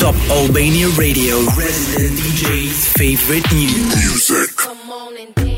Top Albania Radio, resident DJ's favorite new music.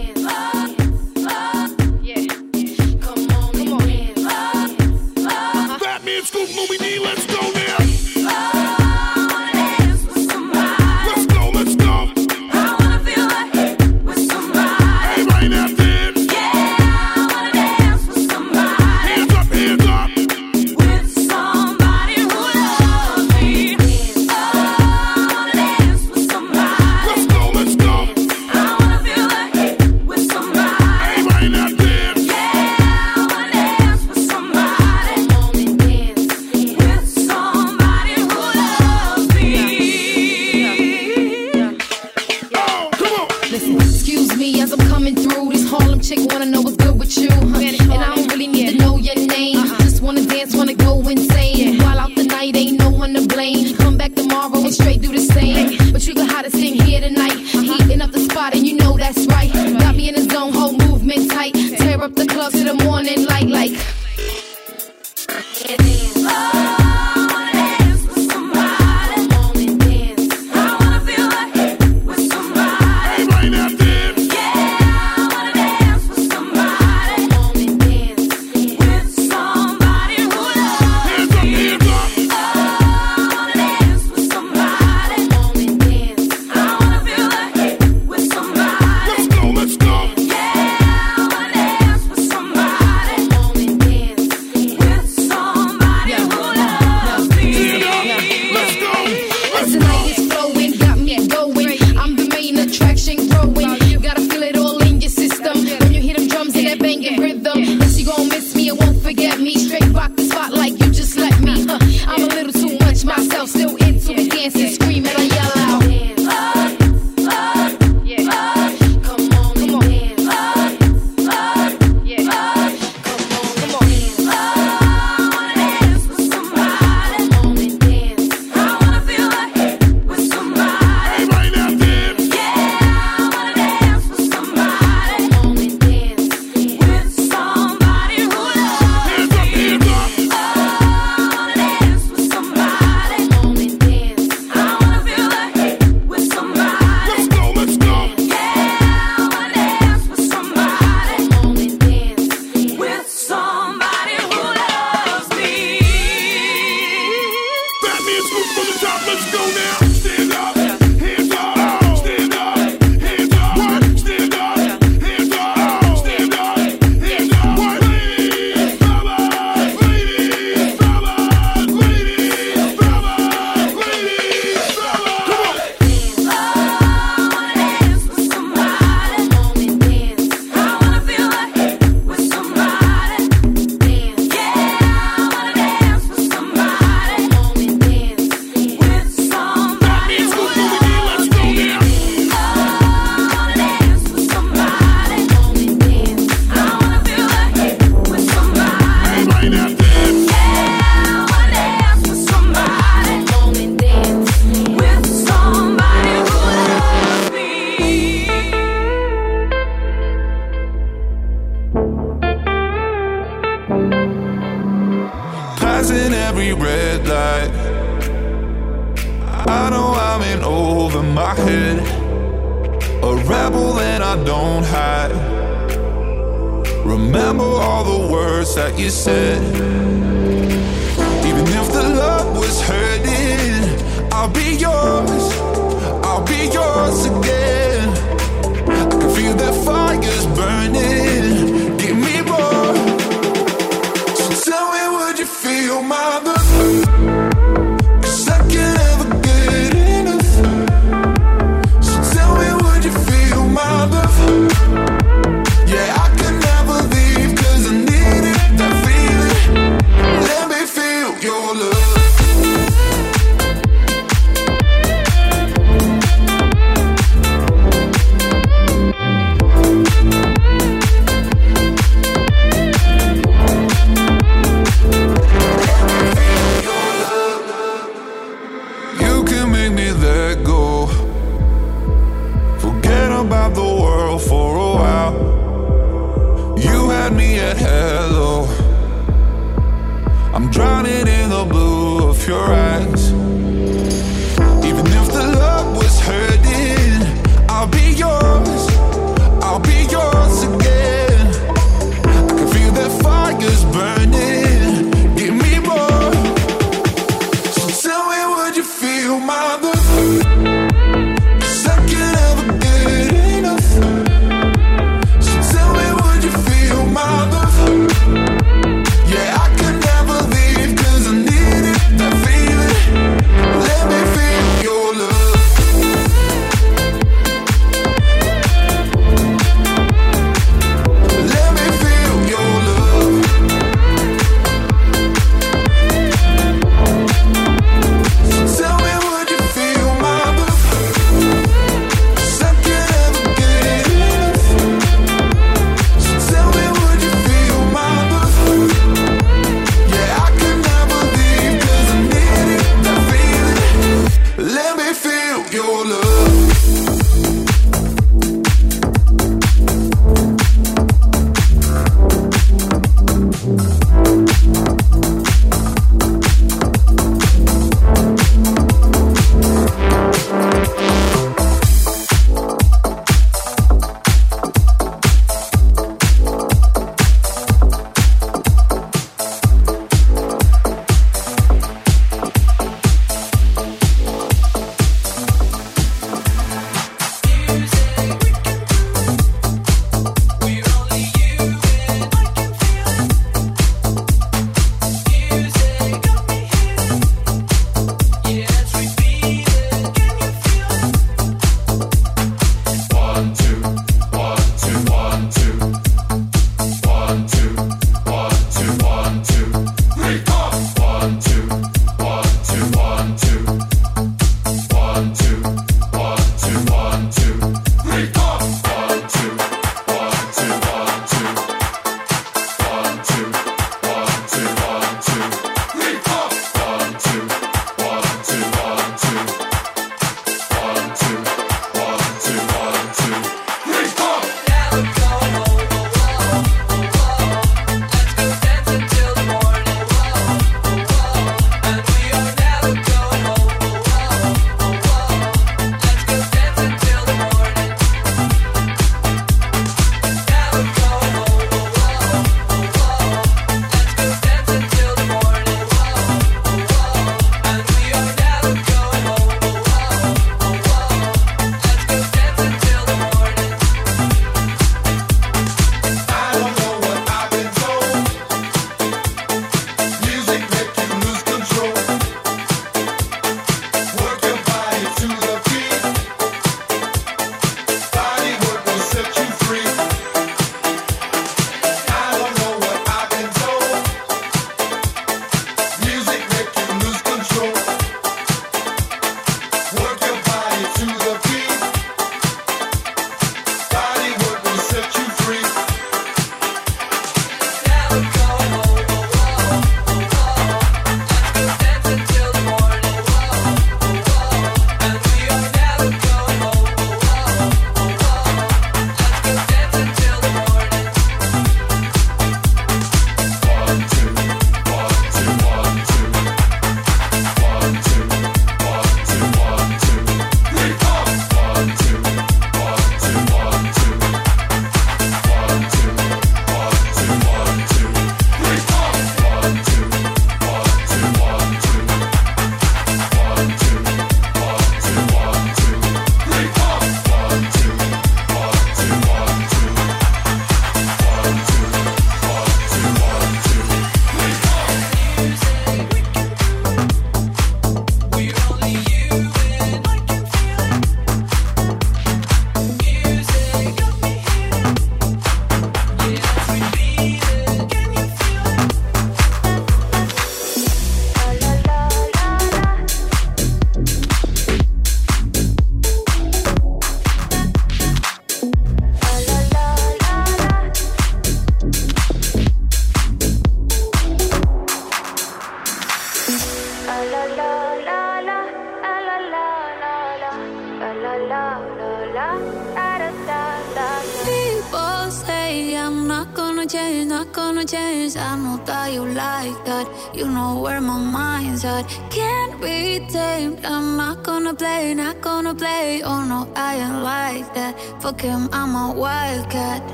him, I'm a wildcat.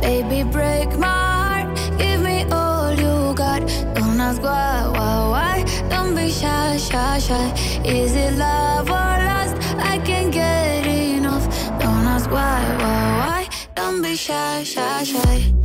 Baby, break my heart, give me all you got. Don't ask why, why, why. Don't be shy, shy, shy. Is it love or lust? I can't get enough. Don't ask why, why, why. Don't be shy, shy, shy.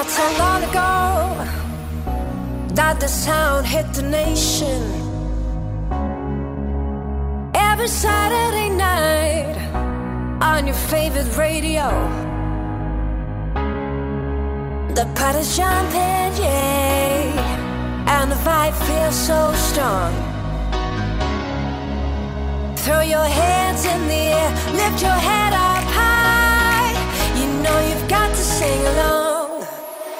Not so long ago that the sound hit the nation. Every Saturday night on your favorite radio. The party's jumping, yeah, and the vibe feels so strong. Throw your hands in the air, lift your head up high. You know you've got to sing along.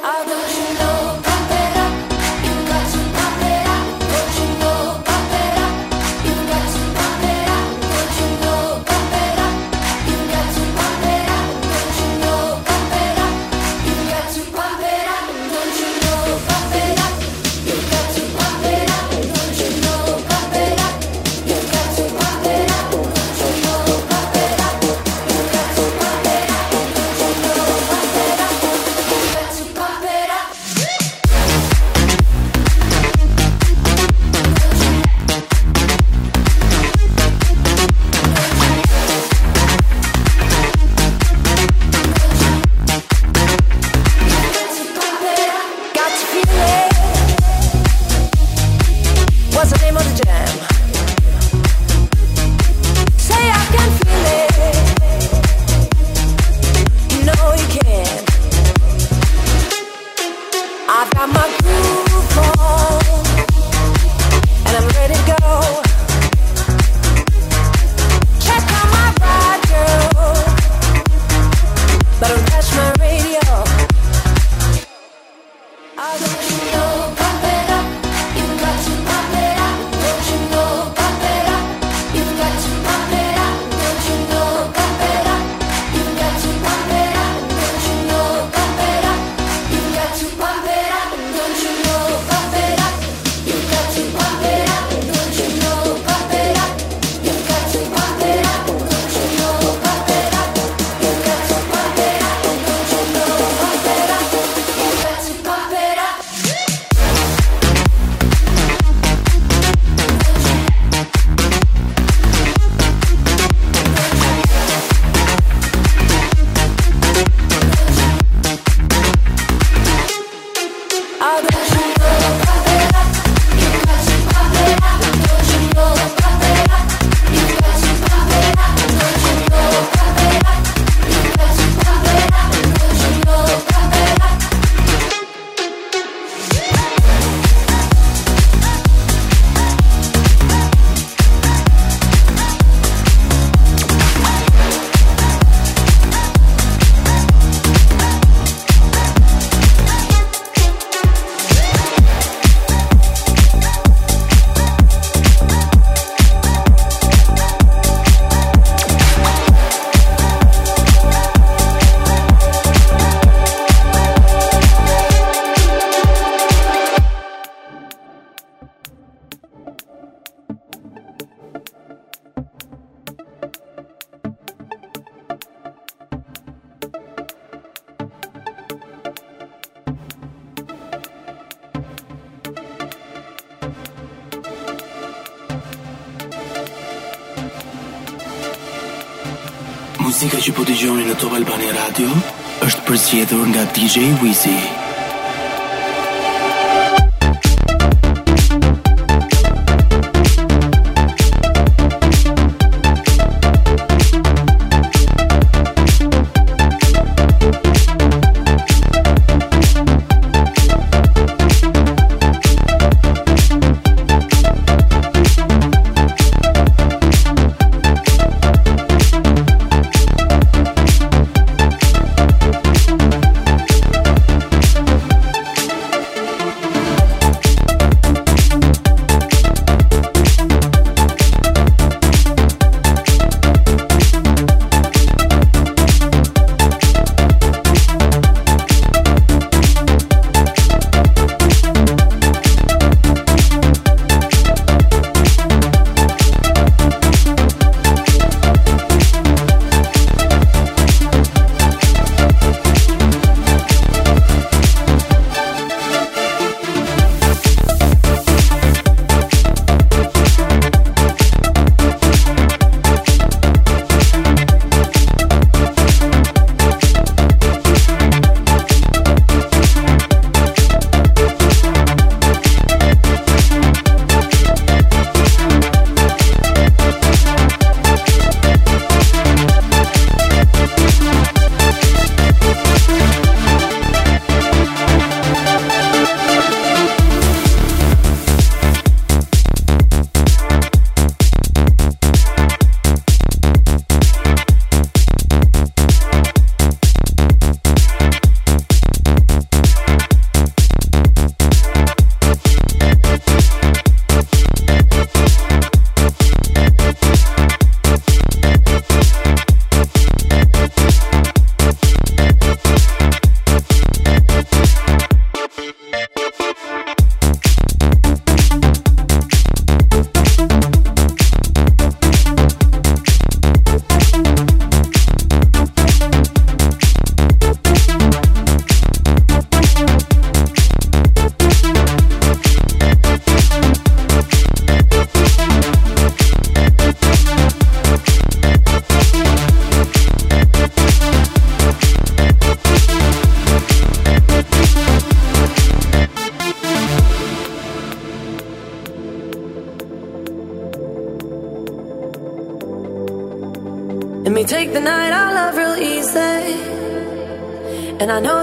I will. DJ Wizy. I know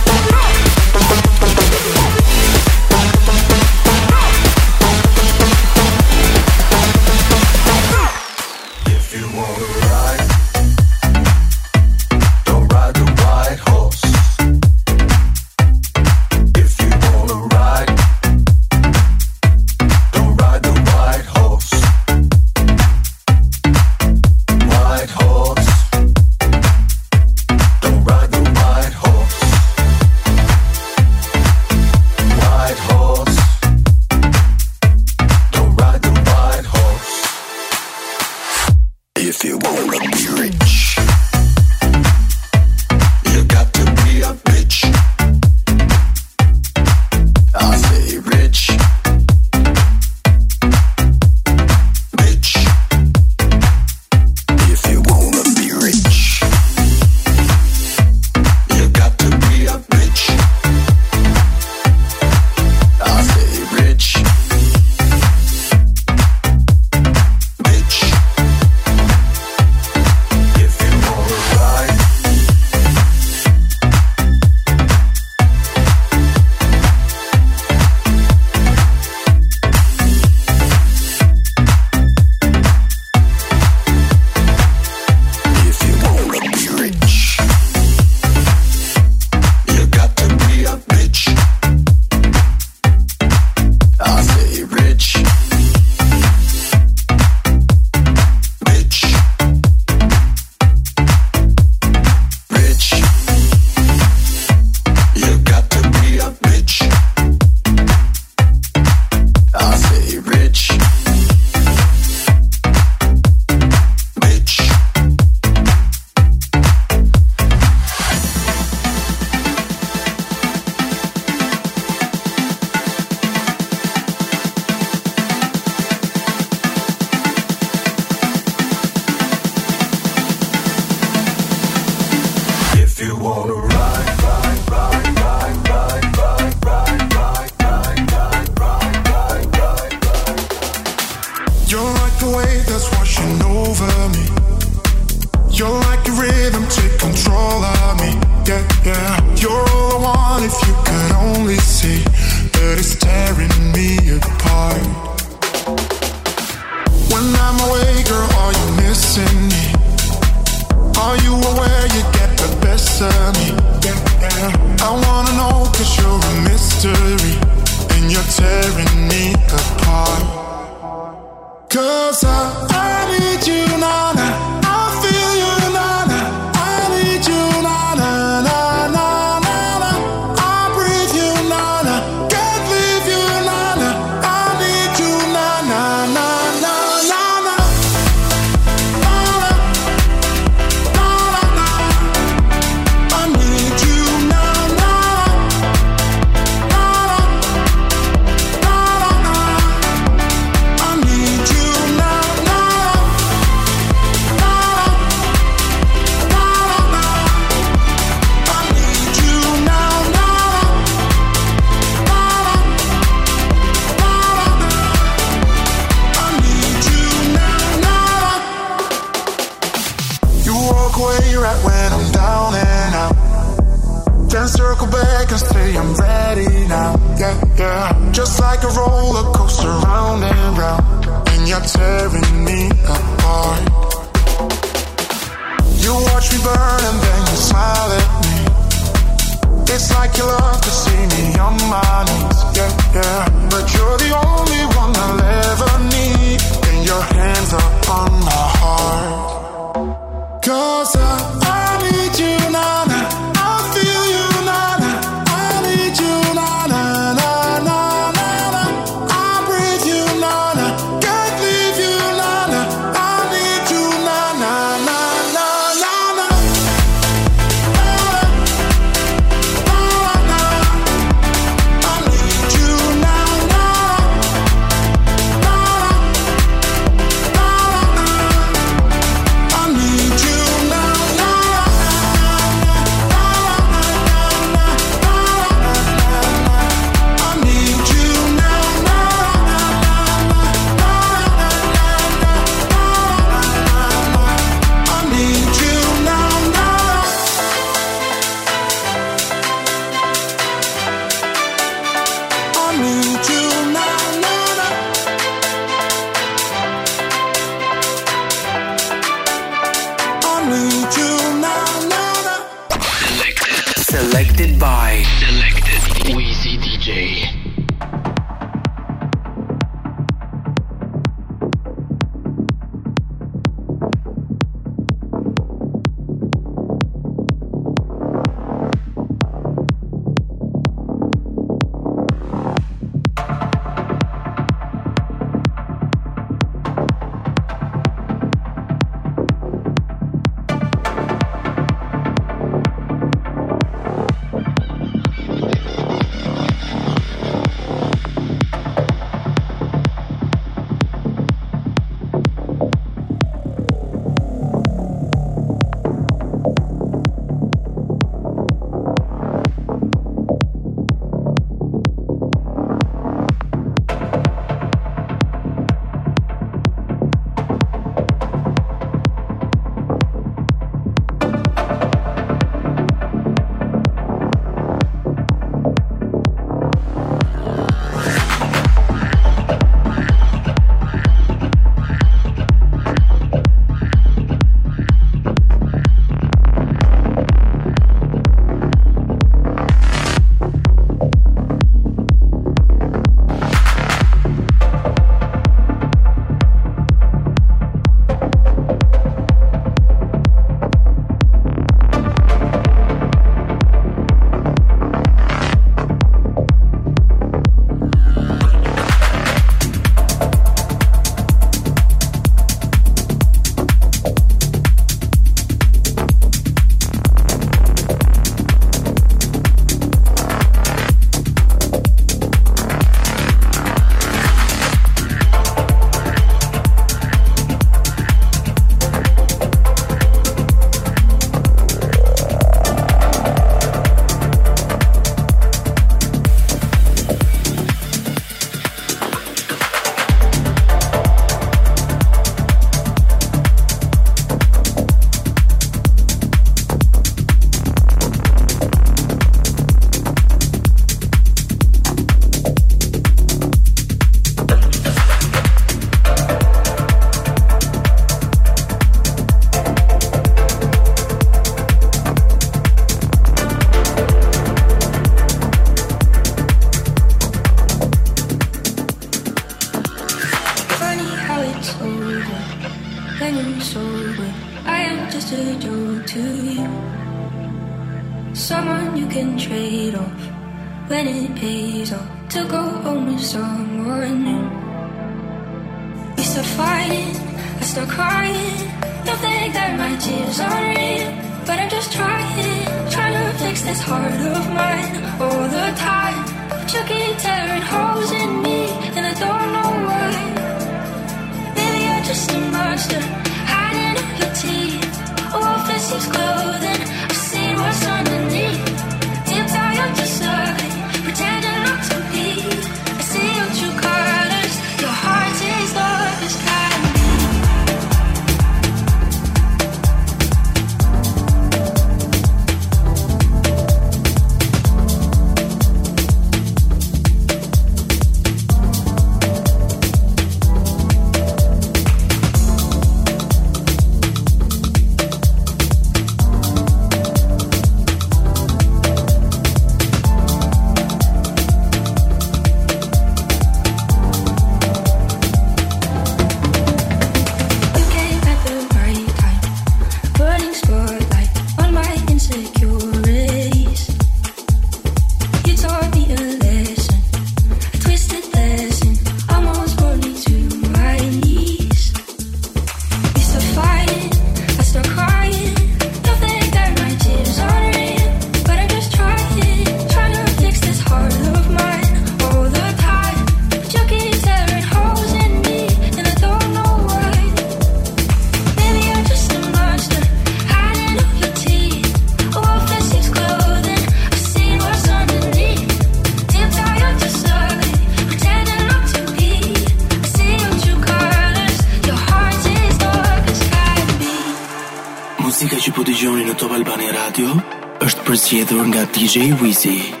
DJ Wizy.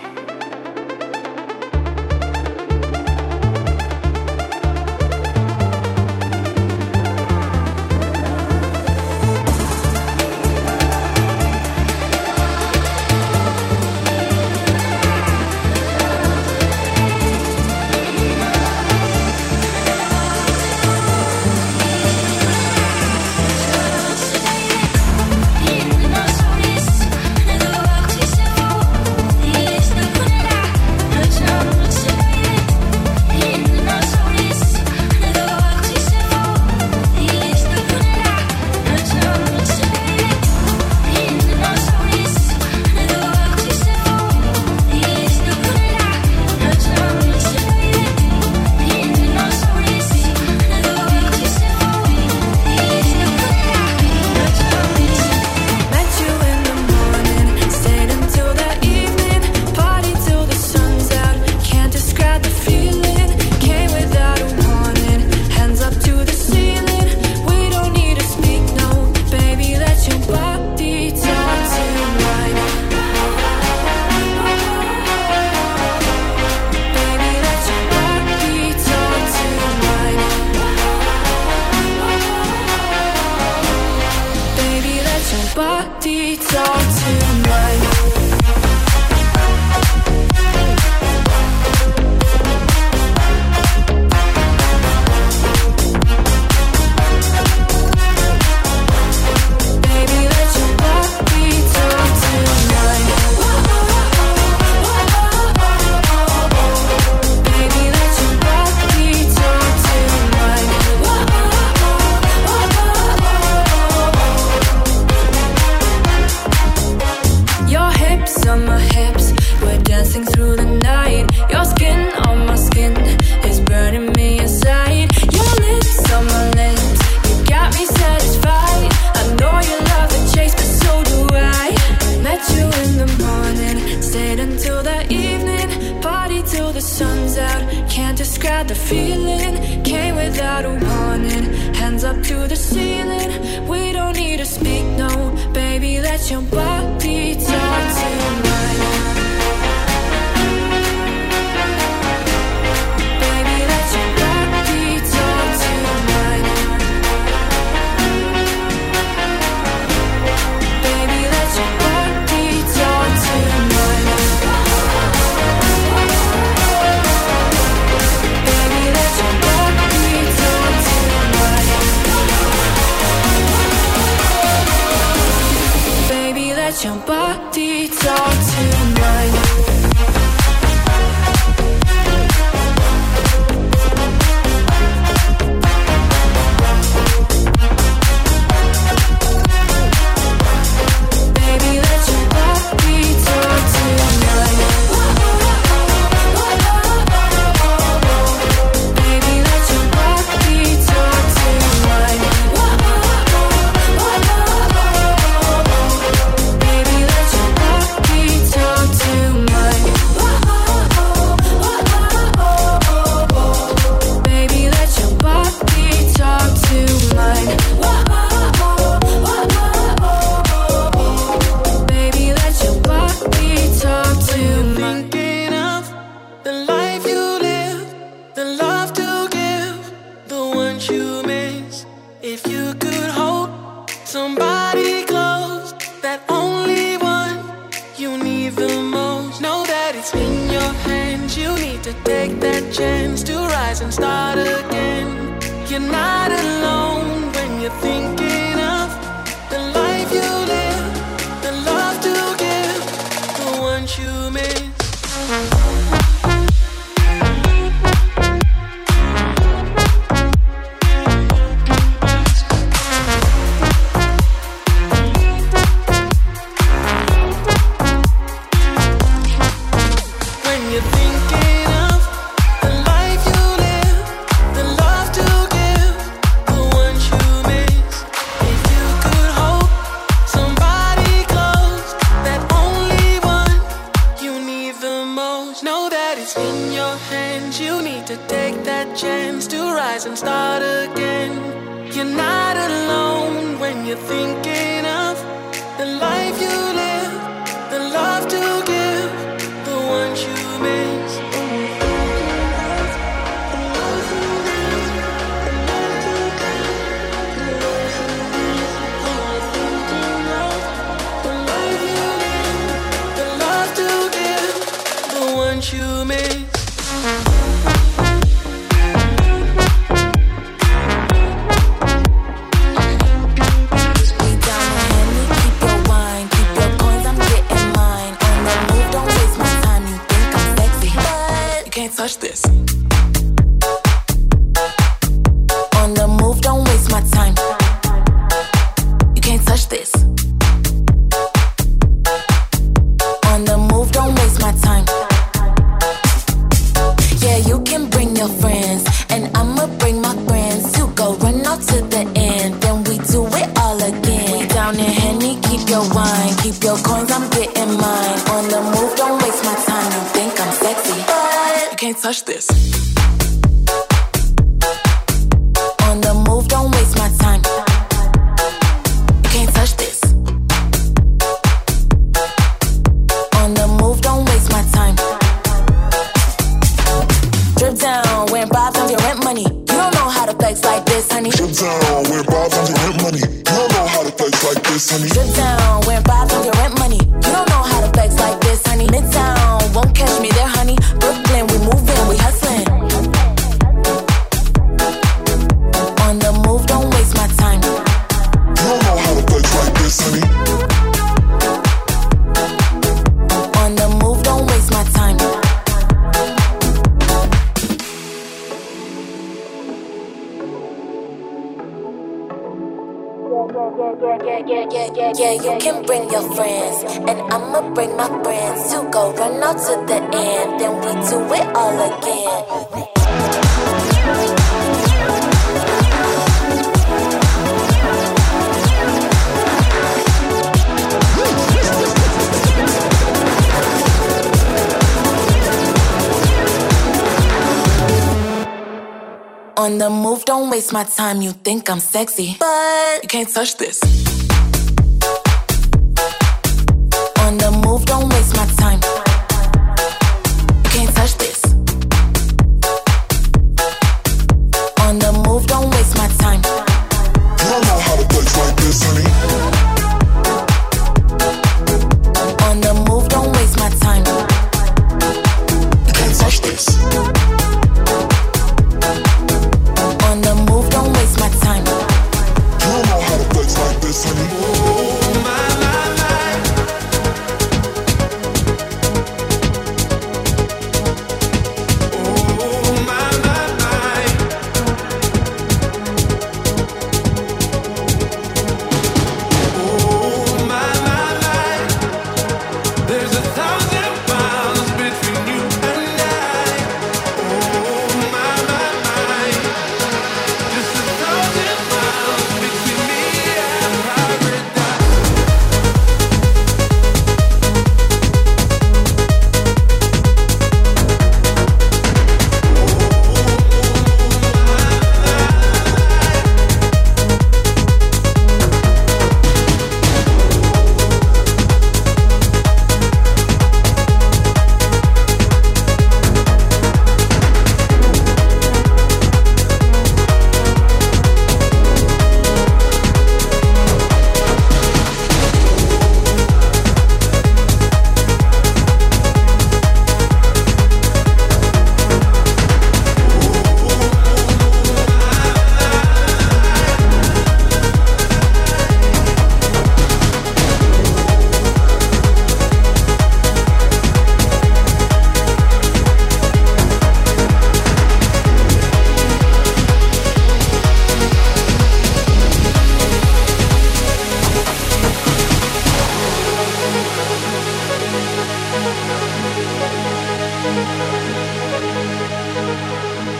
on the move, don't waste my time. You think I'm sexy, but you can't touch this.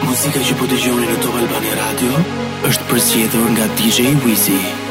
Muzika që po dëgjoni në Top Albani Radio është përzgjedhur nga DJ Wizi.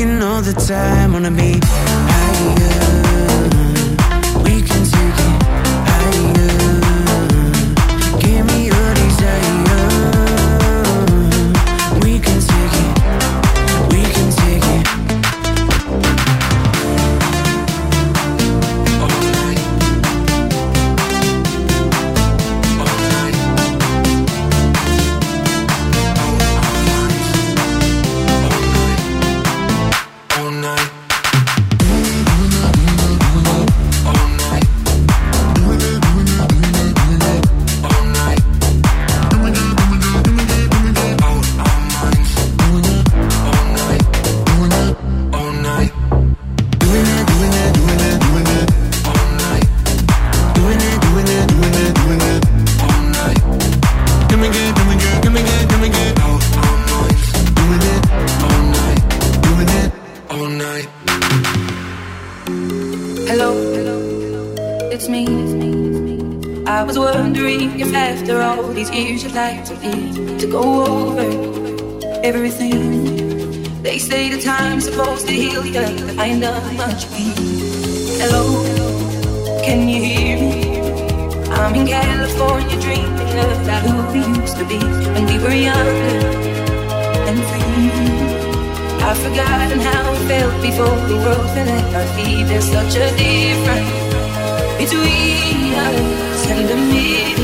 smoking all the time. Wanna be high. much. Hello, can you hear me? I'm in California dreaming of that who we used to be when we were younger and free. I've forgotten how it felt before the world fell at our feet. There's such a difference between us and the middle.